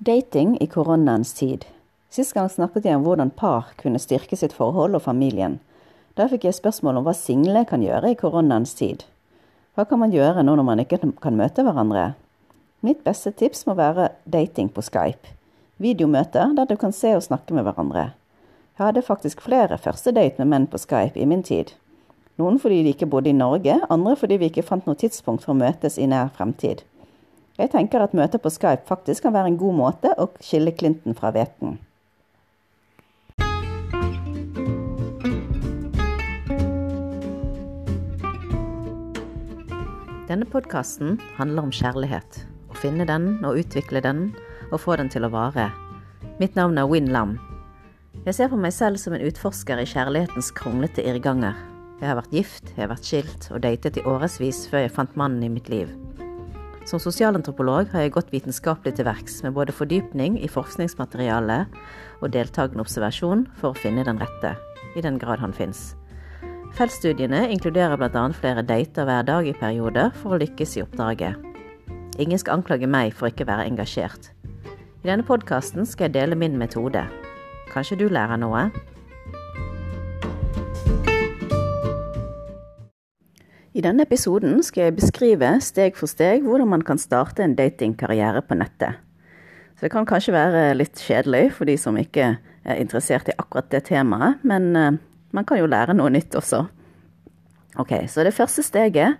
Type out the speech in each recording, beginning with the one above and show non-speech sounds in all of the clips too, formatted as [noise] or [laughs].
Dating i koronaens tid. Sist gang snakket jeg om hvordan par kunne styrke sitt forhold og familien. Da fikk jeg spørsmål om hva single kan gjøre i koronaens tid. Hva kan man gjøre nå når man ikke kan møte hverandre? Mitt beste tips må være dating på Skype. Videomøter der du kan se og snakke med hverandre. Jeg hadde faktisk flere første date med menn på Skype i min tid. Noen fordi de ikke bodde i Norge, andre fordi vi ikke fant noe tidspunkt for å møtes i nær fremtid. Jeg tenker at møter på Skype faktisk kan være en god måte å skille Clinton fra hveten. Denne podkasten handler om kjærlighet. Å finne den og utvikle den og få den til å vare. Mitt navn er Win Lam. Jeg ser på meg selv som en utforsker i kjærlighetens kronglete irrganger. Jeg har vært gift, jeg har vært skilt og datet i årevis før jeg fant mannen i mitt liv. Som sosialantropolog har jeg gått vitenskapelig til verks med både fordypning i forskningsmaterialet og deltakende observasjon for å finne den rette, i den grad han fins. Feltstudiene inkluderer bl.a. flere dater hver dag i perioder for å lykkes i oppdraget. Ingen skal anklage meg for ikke å være engasjert. I denne podkasten skal jeg dele min metode. Kanskje du lærer noe? I denne episoden skal jeg beskrive steg for steg hvordan man kan starte en datingkarriere på nettet. Så det kan kanskje være litt kjedelig for de som ikke er interessert i akkurat det temaet, men eh, man kan jo lære noe nytt også. Ok, Så det første steget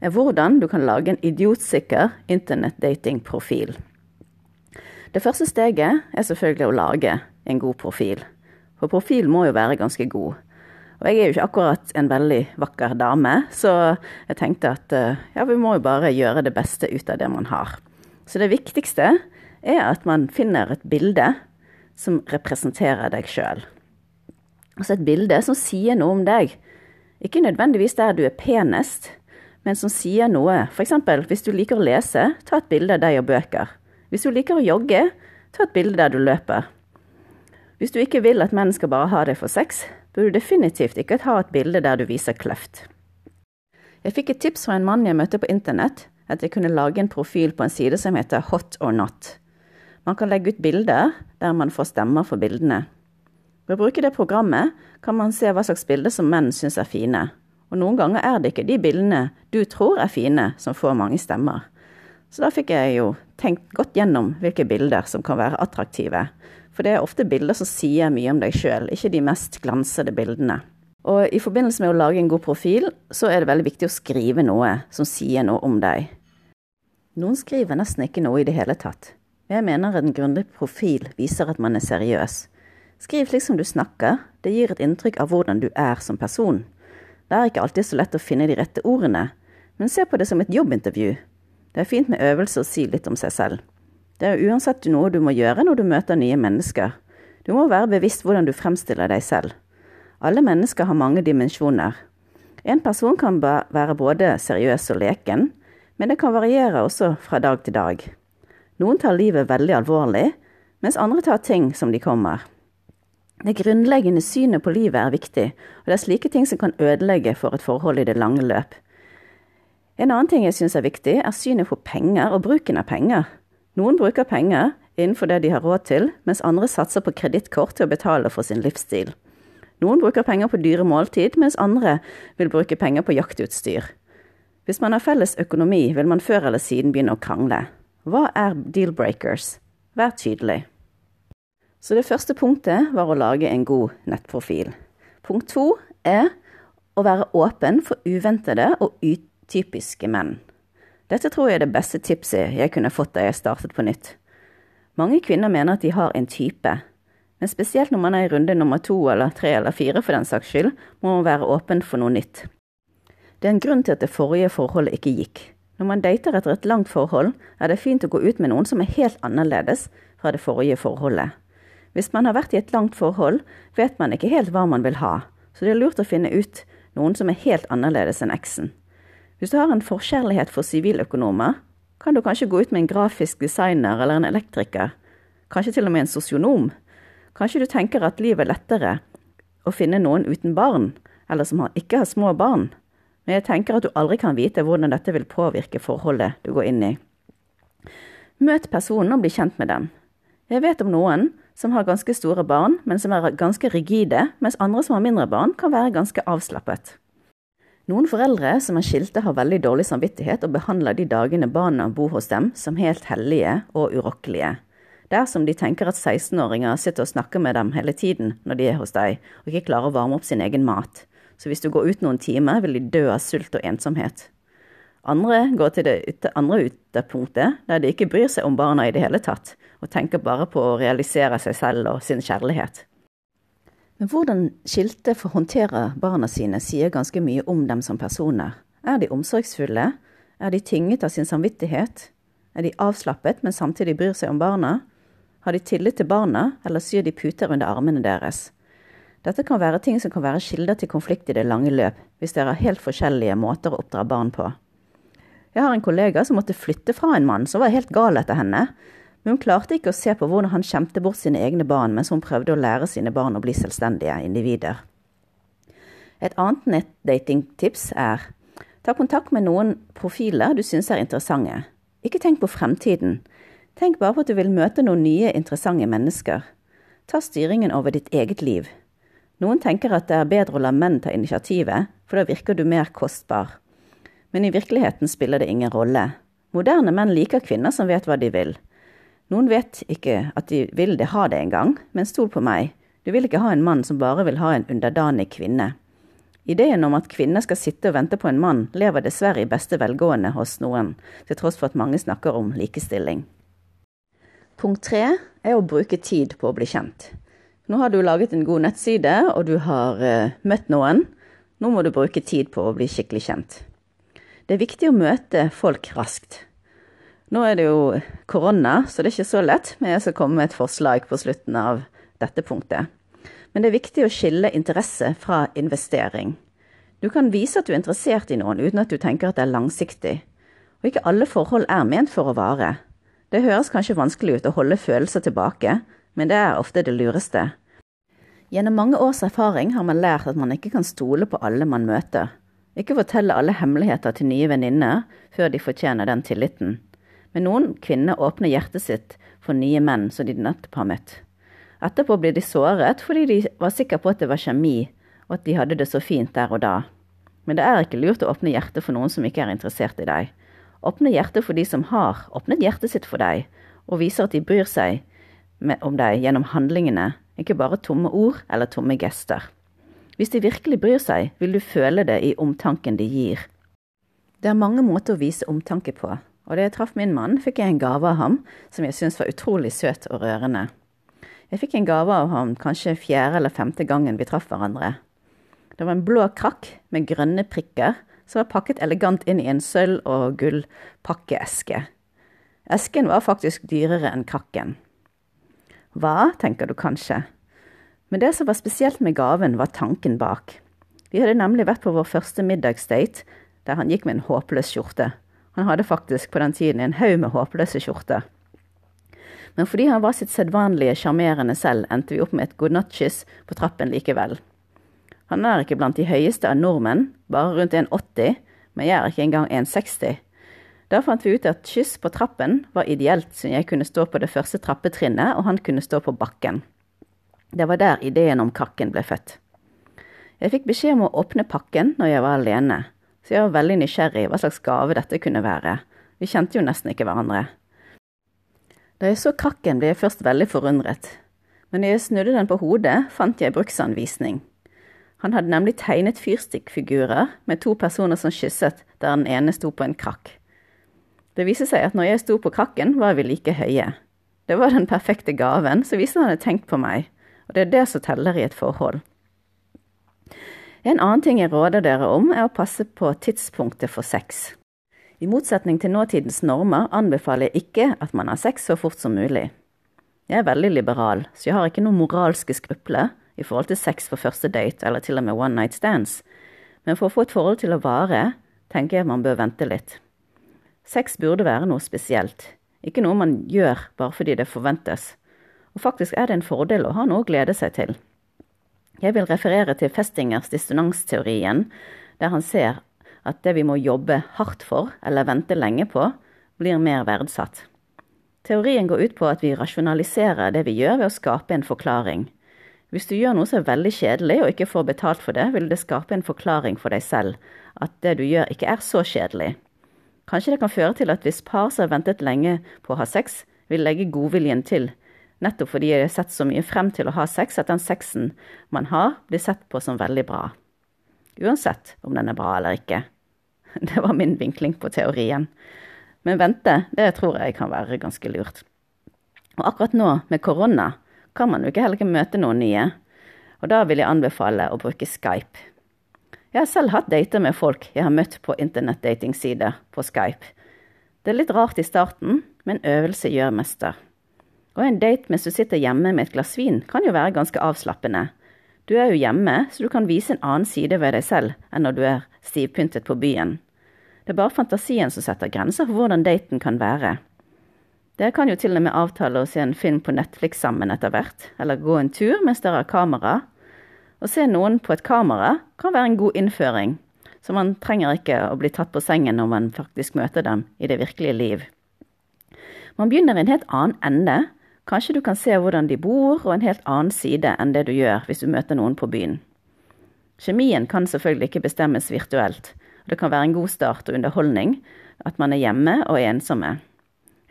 er hvordan du kan lage en idiotsikker internettdatingprofil. Det første steget er selvfølgelig å lage en god profil. For profil må jo være ganske god. Og jeg er jo ikke akkurat en veldig vakker dame, så jeg tenkte at eh, ja, vi må jo bare gjøre det beste ut av det man har. Så det viktigste er at man finner et bilde som representerer deg sjøl. Altså et bilde som sier noe om deg. Ikke nødvendigvis der du er penest, men som sier noe. F.eks. hvis du liker å lese, ta et bilde av deg og bøker. Hvis du liker å jogge, ta et bilde der du løper. Hvis du ikke vil at menn skal bare ha deg for sex, bør du definitivt ikke ha et bilde der du viser kløft. Jeg fikk et tips fra en mann jeg møtte på internett, at jeg kunne lage en profil på en side som heter Hot or Not. Man kan legge ut bilder der man får stemmer for bildene. Ved å bruke det programmet kan man se hva slags bilder som menn syns er fine, og noen ganger er det ikke de bildene du tror er fine, som får mange stemmer. Så da fikk jeg jo tenkt godt gjennom hvilke bilder som kan være attraktive, for det er ofte bilder som sier mye om deg sjøl, ikke de mest glansede bildene. Og i forbindelse med å lage en god profil, så er det veldig viktig å skrive noe som sier noe om deg. Noen skriver nesten ikke noe i det hele tatt. Jeg mener en grundig profil viser at man er seriøs. Skriv slik som du snakker, det gir et inntrykk av hvordan du er som person. Det er ikke alltid så lett å finne de rette ordene, men se på det som et jobbintervju. Det er fint med øvelse å si litt om seg selv. Det er uansett noe du må gjøre når du møter nye mennesker. Du må være bevisst hvordan du fremstiller deg selv. Alle mennesker har mange dimensjoner. En person kan være både seriøs og leken, men det kan variere også fra dag til dag. Noen tar livet veldig alvorlig, mens andre tar ting som de kommer. Det grunnleggende synet på livet er viktig, og det er slike ting som kan ødelegge for et forhold i det lange løp. En annen ting jeg syns er viktig, er synet på penger og bruken av penger. Noen bruker penger innenfor det de har råd til, mens andre satser på kredittkort til å betale for sin livsstil. Noen bruker penger på dyre måltid, mens andre vil bruke penger på jaktutstyr. Hvis man har felles økonomi, vil man før eller siden begynne å krangle. Hva er deal-breakers? Vær tydelig. Så det første punktet var å lage en god nettprofil. Punkt to er å være åpen for uventede og utypiske menn. Dette tror jeg er det beste tipset jeg kunne fått da jeg startet på nytt. Mange kvinner mener at de har en type, men spesielt når man er i runde nummer to eller tre eller fire for den saks skyld, må man være åpen for noe nytt. Det er en grunn til at det forrige forholdet ikke gikk. Når man dater etter et langt forhold, er det fint å gå ut med noen som er helt annerledes fra det forrige forholdet. Hvis man har vært i et langt forhold, vet man ikke helt hva man vil ha, så det er lurt å finne ut noen som er helt annerledes enn eksen. Hvis du har en forkjærlighet for siviløkonomer, kan du kanskje gå ut med en grafisk designer eller en elektriker, kanskje til og med en sosionom. Kanskje du tenker at livet er lettere å finne noen uten barn, eller som ikke har små barn. Men jeg tenker at du aldri kan vite hvordan dette vil påvirke forholdet du går inn i. Møt personen og bli kjent med dem. Jeg vet om noen som har ganske store barn, men som er ganske rigide, mens andre som har mindre barn, kan være ganske avslappet. Noen foreldre som er skilte, har veldig dårlig samvittighet og behandler de dagene barna bor hos dem, som helt hellige og urokkelige. Dersom de tenker at 16-åringer sitter og snakker med dem hele tiden når de er hos deg, og ikke klarer å varme opp sin egen mat. Så hvis du går ut noen timer, vil de dø av sult og ensomhet. Andre går til det andre ytterpunktet, der de ikke bryr seg om barna i det hele tatt, og tenker bare på å realisere seg selv og sin kjærlighet. Men hvordan skilte får håndtere barna sine, sier ganske mye om dem som personer. Er de omsorgsfulle? Er de tynget av sin samvittighet? Er de avslappet, men samtidig bryr seg om barna? Har de tillit til barna, eller syr de puter under armene deres? Dette kan være ting som kan være kilder til konflikt i det lange løp, hvis dere har helt forskjellige måter å oppdra barn på. Jeg har en kollega som måtte flytte fra en mann som var helt gal etter henne. Men hun klarte ikke å se på hvordan han skjemte bort sine egne barn mens hun prøvde å lære sine barn å bli selvstendige individer. Et annet nettdatingtips er ta kontakt med noen profiler du syns er interessante. Ikke tenk på fremtiden. Tenk bare på at du vil møte noen nye, interessante mennesker. Ta styringen over ditt eget liv. Noen tenker at det er bedre å la menn ta initiativet, for da virker du mer kostbar men i virkeligheten spiller det ingen rolle. Moderne menn liker kvinner som vet hva de vil. Noen vet ikke at de vil det ha det engang, men stol på meg, du vil ikke ha en mann som bare vil ha en underdanig kvinne. Ideen om at kvinner skal sitte og vente på en mann, lever dessverre i beste velgående hos noen, til tross for at mange snakker om likestilling. Punkt tre er å bruke tid på å bli kjent. Nå har du laget en god nettside, og du har uh, møtt noen. Nå må du bruke tid på å bli skikkelig kjent. Det er viktig å møte folk raskt. Nå er det jo korona, så det er ikke så lett, men jeg skal komme med et forslag på slutten av dette punktet. Men det er viktig å skille interesse fra investering. Du kan vise at du er interessert i noen uten at du tenker at det er langsiktig. Og ikke alle forhold er ment for å vare. Det høres kanskje vanskelig ut å holde følelser tilbake, men det er ofte det lureste. Gjennom mange års erfaring har man lært at man ikke kan stole på alle man møter. Ikke fortelle alle hemmeligheter til nye venninner før de fortjener den tilliten. Men noen kvinner åpner hjertet sitt for nye menn som de nettopp har møtt. Etterpå blir de såret fordi de var sikre på at det var kjemi, og at de hadde det så fint der og da. Men det er ikke lurt å åpne hjertet for noen som ikke er interessert i deg. Åpne hjertet for de som har åpnet hjertet sitt for deg, og viser at de bryr seg om deg gjennom handlingene, ikke bare tomme ord eller tomme gester. Hvis de virkelig bryr seg, vil du føle det i omtanken de gir. Det er mange måter å vise omtanke på, og da jeg traff min mann, fikk jeg en gave av ham som jeg syntes var utrolig søt og rørende. Jeg fikk en gave av ham kanskje fjerde eller femte gangen vi traff hverandre. Det var en blå krakk med grønne prikker som var pakket elegant inn i en sølv- og gullpakkeeske. Esken var faktisk dyrere enn krakken. Hva, tenker du kanskje, men det som var spesielt med gaven, var tanken bak. Vi hadde nemlig vært på vår første middagsdate, der han gikk med en håpløs skjorte. Han hadde faktisk på den tiden en haug med håpløse skjorter. Men fordi han var sitt sedvanlige sjarmerende selv, endte vi opp med et godnattkyss på trappen likevel. Han er ikke blant de høyeste av nordmenn, bare rundt 1,80, men jeg er ikke engang 1,60. Da fant vi ut at kyss på trappen var ideelt, siden jeg kunne stå på det første trappetrinnet, og han kunne stå på bakken. Det var der ideen om kakken ble født. Jeg fikk beskjed om å åpne pakken når jeg var alene, så jeg var veldig nysgjerrig hva slags gave dette kunne være. Vi kjente jo nesten ikke hverandre. Da jeg så krakken, ble jeg først veldig forundret, men når jeg snudde den på hodet, fant jeg bruksanvisning. Han hadde nemlig tegnet fyrstikkfigurer med to personer som kysset, der den ene sto på en krakk. Det viste seg at når jeg sto på krakken, var vi like høye. Det var den perfekte gaven, så viste han hadde tenkt på meg, og det er det som teller i et forhold. En annen ting jeg råder dere om, er å passe på tidspunktet for sex. I motsetning til nåtidens normer anbefaler jeg ikke at man har sex så fort som mulig. Jeg er veldig liberal, så jeg har ikke noen moralske skrupler i forhold til sex for første date eller til og med one night stands, men for å få et forhold til å vare, tenker jeg man bør vente litt. Sex burde være noe spesielt, ikke noe man gjør bare fordi det forventes og faktisk er det en fordel å ha noe å glede seg til. Jeg vil referere til Festingers dissonansteorien, der han ser at det vi må jobbe hardt for eller vente lenge på, blir mer verdsatt. Teorien går ut på at vi rasjonaliserer det vi gjør ved å skape en forklaring. Hvis du gjør noe som er veldig kjedelig og ikke får betalt for det, vil det skape en forklaring for deg selv, at det du gjør ikke er så kjedelig. Kanskje det kan føre til at hvis par som har ventet lenge på å ha sex, vil legge godviljen til, nettopp fordi jeg har sett så mye frem til å ha sex at den sexen man har, blir sett på som veldig bra. Uansett om den er bra eller ikke. [laughs] Det var min vinkling på teorien. Men vente, det tror jeg kan være ganske lurt. Og akkurat nå, med korona, kan man jo ikke heller ikke møte noen nye. Og da vil jeg anbefale å bruke Skype. Jeg har selv hatt dater med folk jeg har møtt på internettdatingsider på Skype. Det er litt rart i starten, men øvelse gjør mester. Og en date mens du sitter hjemme med et glass vin, kan jo være ganske avslappende. Du er jo hjemme, så du kan vise en annen side ved deg selv enn når du er stivpyntet på byen. Det er bare fantasien som setter grenser for hvordan daten kan være. Dere kan jo til og med avtale å se en film på Netflix sammen etter hvert, eller gå en tur mens dere har kamera. Å se noen på et kamera kan være en god innføring, så man trenger ikke å bli tatt på sengen når man faktisk møter dem i det virkelige liv. Man begynner i en helt annen ende. Kanskje du kan se hvordan de bor, og en helt annen side enn det du gjør hvis du møter noen på byen. Kjemien kan selvfølgelig ikke bestemmes virtuelt, det kan være en god start og underholdning at man er hjemme og ensomme.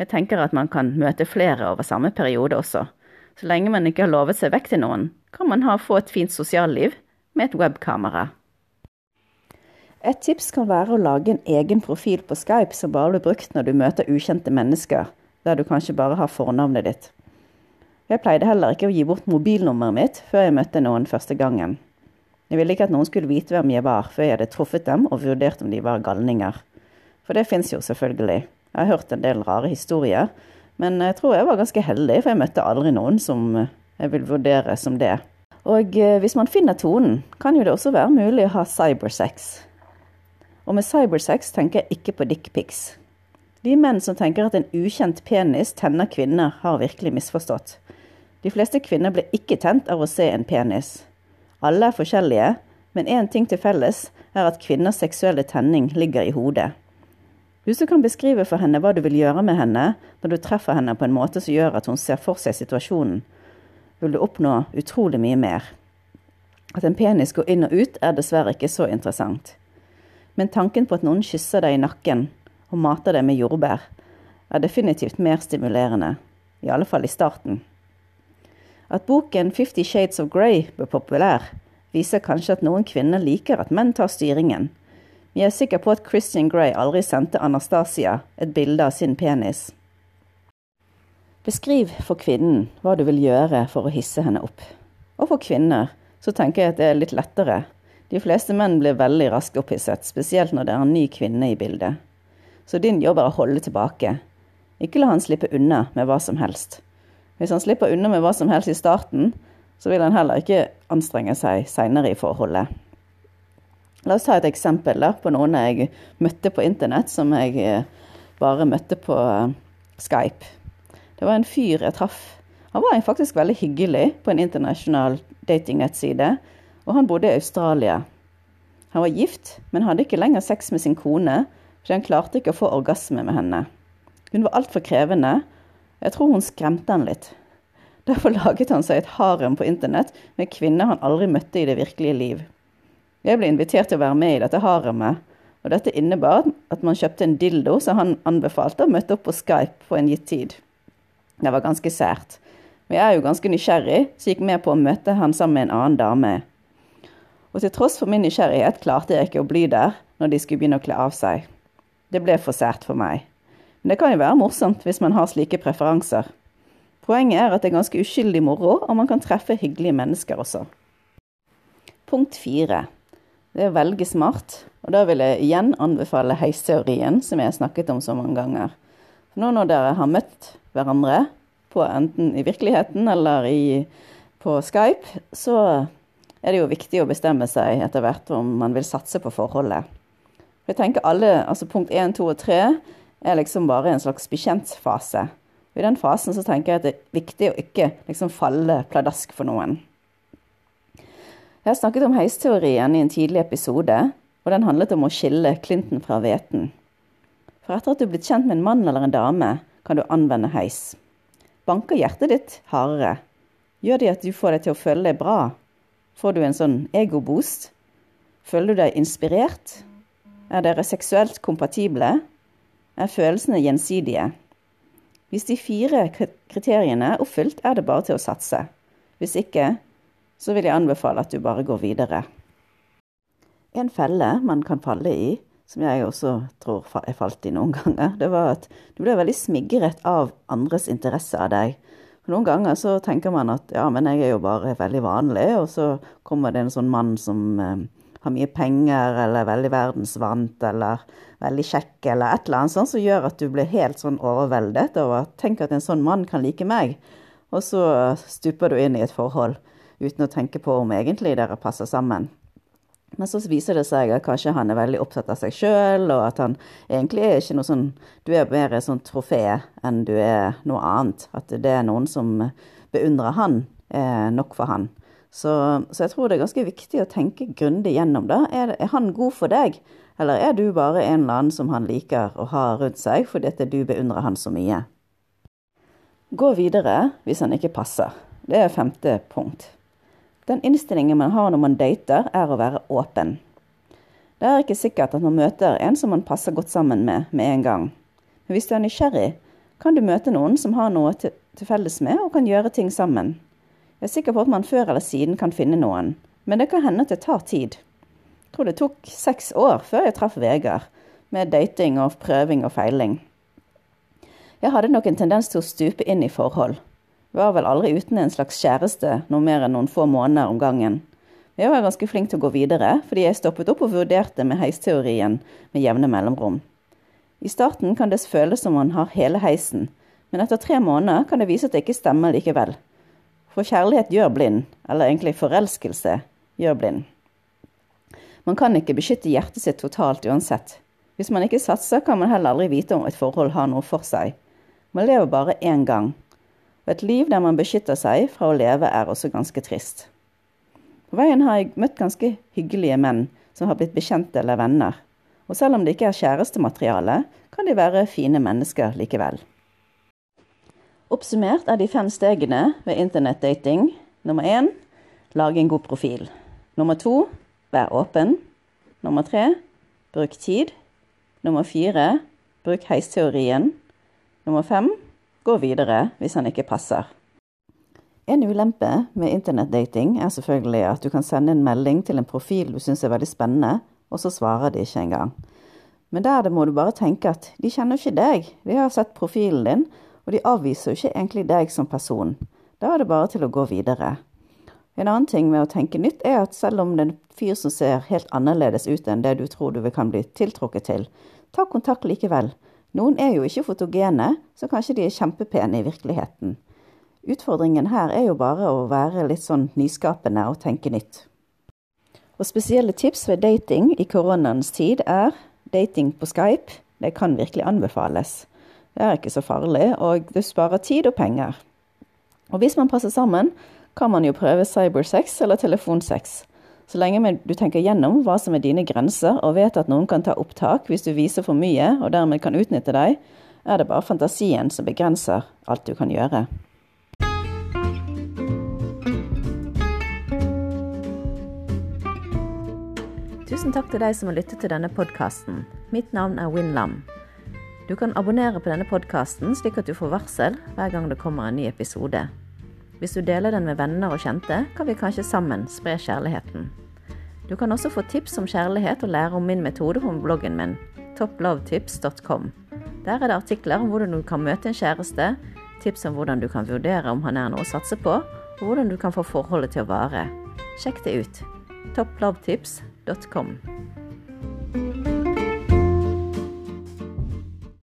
Jeg tenker at man kan møte flere over samme periode også. Så lenge man ikke har lovet seg vekk til noen, kan man ha, få et fint sosialliv med et webkamera. Et tips kan være å lage en egen profil på Skype som bare blir brukt når du møter ukjente mennesker, der du kanskje bare har fornavnet ditt. Jeg pleide heller ikke å gi bort mobilnummeret mitt før jeg møtte noen første gangen. Jeg ville ikke at noen skulle vite hvem jeg var, før jeg hadde truffet dem og vurdert om de var galninger. For det fins jo selvfølgelig. Jeg har hørt en del rare historier, men jeg tror jeg var ganske heldig, for jeg møtte aldri noen som jeg vil vurdere som det. Og eh, hvis man finner tonen, kan jo det også være mulig å ha cybersex. Og med cybersex tenker jeg ikke på dickpics. De menn som tenker at en ukjent penis tenner kvinner, har virkelig misforstått. De fleste kvinner blir ikke tent av å se en penis. Alle er forskjellige, men én ting til felles er at kvinners seksuelle tenning ligger i hodet. Hvis du kan beskrive for henne hva du vil gjøre med henne når du treffer henne på en måte som gjør at hun ser for seg situasjonen, vil du oppnå utrolig mye mer. At en penis går inn og ut, er dessverre ikke så interessant. Men tanken på at noen kysser deg i nakken og mater deg med jordbær, er definitivt mer stimulerende. I alle fall i starten. At boken Fifty Shades of Grey ble populær, viser kanskje at noen kvinner liker at menn tar styringen. Vi er sikre på at Christian Grey aldri sendte Anastasia et bilde av sin penis. Beskriv for kvinnen hva du vil gjøre for å hisse henne opp. Og for kvinner så tenker jeg at det er litt lettere. De fleste menn blir veldig raskt opphisset, spesielt når det er en ny kvinne i bildet. Så din jobb er å holde tilbake. Ikke la han slippe unna med hva som helst. Hvis han slipper unna med hva som helst i starten, så vil han heller ikke anstrenge seg seinere i forholdet. La oss ta et eksempel da, på noen jeg møtte på internett, som jeg eh, bare møtte på eh, Skype. Det var en fyr jeg traff. Han var faktisk veldig hyggelig på en internasjonal datingnettside, og han bodde i Australia. Han var gift, men hadde ikke lenger sex med sin kone, fordi han klarte ikke å få orgasme med henne. Hun var altfor krevende, jeg tror hun skremte han litt. Derfor laget han seg et harem på internett med kvinner han aldri møtte i det virkelige liv. Jeg ble invitert til å være med i dette haremet, og dette innebar at man kjøpte en dildo som han anbefalte, og møtte opp på Skype på en gitt tid. Det var ganske sært. Men jeg er jo ganske nysgjerrig, så gikk med på å møte han sammen med en annen dame. Og til tross for min nysgjerrighet klarte jeg ikke å bli der når de skulle begynne å kle av seg. Det ble for sært for meg. Men det kan jo være morsomt hvis man har slike preferanser. Poenget er at det er ganske uskyldig moro, og man kan treffe hyggelige mennesker også. Punkt fire. Det er å velge smart. Og da vil jeg igjen anbefale heisteorien, som jeg har snakket om så mange ganger. Nå når dere har møtt hverandre, på enten i virkeligheten eller i, på Skype, så er det jo viktig å bestemme seg etter hvert om man vil satse på forholdet. Jeg tenker alle, altså Punkt 1, 2 og 3 er liksom bare en slags bekjentfase. I den fasen så tenker jeg at det er viktig å ikke liksom falle pladask for noen. Jeg har snakket om heisteorien i en tidlig episode, og den handlet om å skille Clinton fra hveten. For etter at du er blitt kjent med en mann eller en dame, kan du anvende heis. Banker hjertet ditt hardere? Gjør det at du får deg til å føle deg bra? Får du en sånn egoboost? Føler du deg inspirert? Er dere seksuelt kompatible? Er følelsene gjensidige? Hvis de fire kriteriene er oppfylt, er det bare til å satse. Hvis ikke, så vil jeg anbefale at du bare går videre. En felle man kan falle i, som jeg også tror jeg falt i noen [laughs] ganger, det var at du ble veldig smigret av andres interesse av deg. Noen ganger så tenker man at ja, men jeg er jo bare veldig vanlig, og så kommer det en sånn mann som eh, har mye penger, eller er veldig verdensvant, eller veldig kjekk, eller et eller annet sånt, som gjør at du blir helt sånn overveldet over tenk at en sånn mann kan like meg. Og så stuper du inn i et forhold uten å tenke på om egentlig dere passer sammen. Men så viser det seg at kanskje han er veldig opptatt av seg sjøl, og at han egentlig er ikke noe sånn Du er mer et sånt trofé enn du er noe annet. At det er noen som beundrer han, er nok for han. Så, så jeg tror det er ganske viktig å tenke grundig gjennom det. Er, er, han god for deg, eller er du bare en eller annen som han liker å ha rundt seg fordi at du beundrer han så mye? Gå videre hvis han ikke passer. Det er femte punkt. Den innstillingen man har når man dater, er å være åpen. Det er ikke sikkert at man møter en som man passer godt sammen med med en gang. Men hvis du er nysgjerrig, kan du møte noen som har noe til, felles med, og kan gjøre ting sammen. Jeg er sikker på at man før eller siden kan finne noen, men det kan hende at det tar tid. Jeg tror det tok seks år før jeg traff Vegard, med dating og prøving og feiling. Jeg hadde nok en tendens til å stupe inn i forhold. Var vel aldri uten en slags kjæreste noe mer enn noen få måneder om gangen. Jeg var ganske flink til å gå videre, fordi jeg stoppet opp og vurderte med heisteorien med jevne mellomrom. I starten kan det føles som man har hele heisen, men etter tre måneder kan det vise at det ikke stemmer likevel. For kjærlighet gjør blind, eller egentlig forelskelse gjør blind. Man kan ikke beskytte hjertet sitt totalt uansett. Hvis man ikke satser, kan man heller aldri vite om et forhold har noe for seg. Man lever bare én gang, og et liv der man beskytter seg fra å leve, er også ganske trist. På veien har jeg møtt ganske hyggelige menn som har blitt bekjente eller venner. Og selv om det ikke er kjærestemateriale, kan de være fine mennesker likevel. Oppsummert er de fem stegene ved internettdating nummer én lage en god profil. Nummer to vær åpen. Nummer tre bruk tid. Nummer fire bruk heisteorien. Nummer fem gå videre hvis han ikke passer. En ulempe med internettdating er selvfølgelig at du kan sende en melding til en profil du syns er veldig spennende, og så svarer de ikke engang. Men der må du bare tenke at de kjenner ikke deg, de har sett profilen din, og de avviser jo ikke egentlig deg som person. Da er det bare til å gå videre. En annen ting med å tenke nytt er at selv om det er en fyr som ser helt annerledes ut enn det du tror du kan bli tiltrukket til, ta kontakt likevel. Noen er jo ikke fotogene, så kanskje de er kjempepene i virkeligheten. Utfordringen her er jo bare å være litt sånn nyskapende og tenke nytt. Og spesielle tips ved dating i koronaens tid er dating på Skype. Det kan virkelig anbefales. Det er ikke så farlig, og det sparer tid og penger. Og hvis man passer sammen, kan man jo prøve cybersex eller telefonsex. Så lenge du tenker gjennom hva som er dine grenser, og vet at noen kan ta opptak hvis du viser for mye og dermed kan utnytte deg, er det bare fantasien som begrenser alt du kan gjøre. Tusen takk til deg som har lyttet til denne podkasten. Mitt navn er Win Lam. Du kan abonnere på denne podkasten slik at du får varsel hver gang det kommer en ny episode. Hvis du deler den med venner og kjente, kan vi kanskje sammen spre kjærligheten. Du kan også få tips om kjærlighet og lære om min metode på bloggen min, topplovetips.com. Der er det artikler om hvordan du kan møte en kjæreste, tips om hvordan du kan vurdere om han er noe å satse på, og hvordan du kan få forholdet til å vare. Sjekk det ut. toplovetips.com.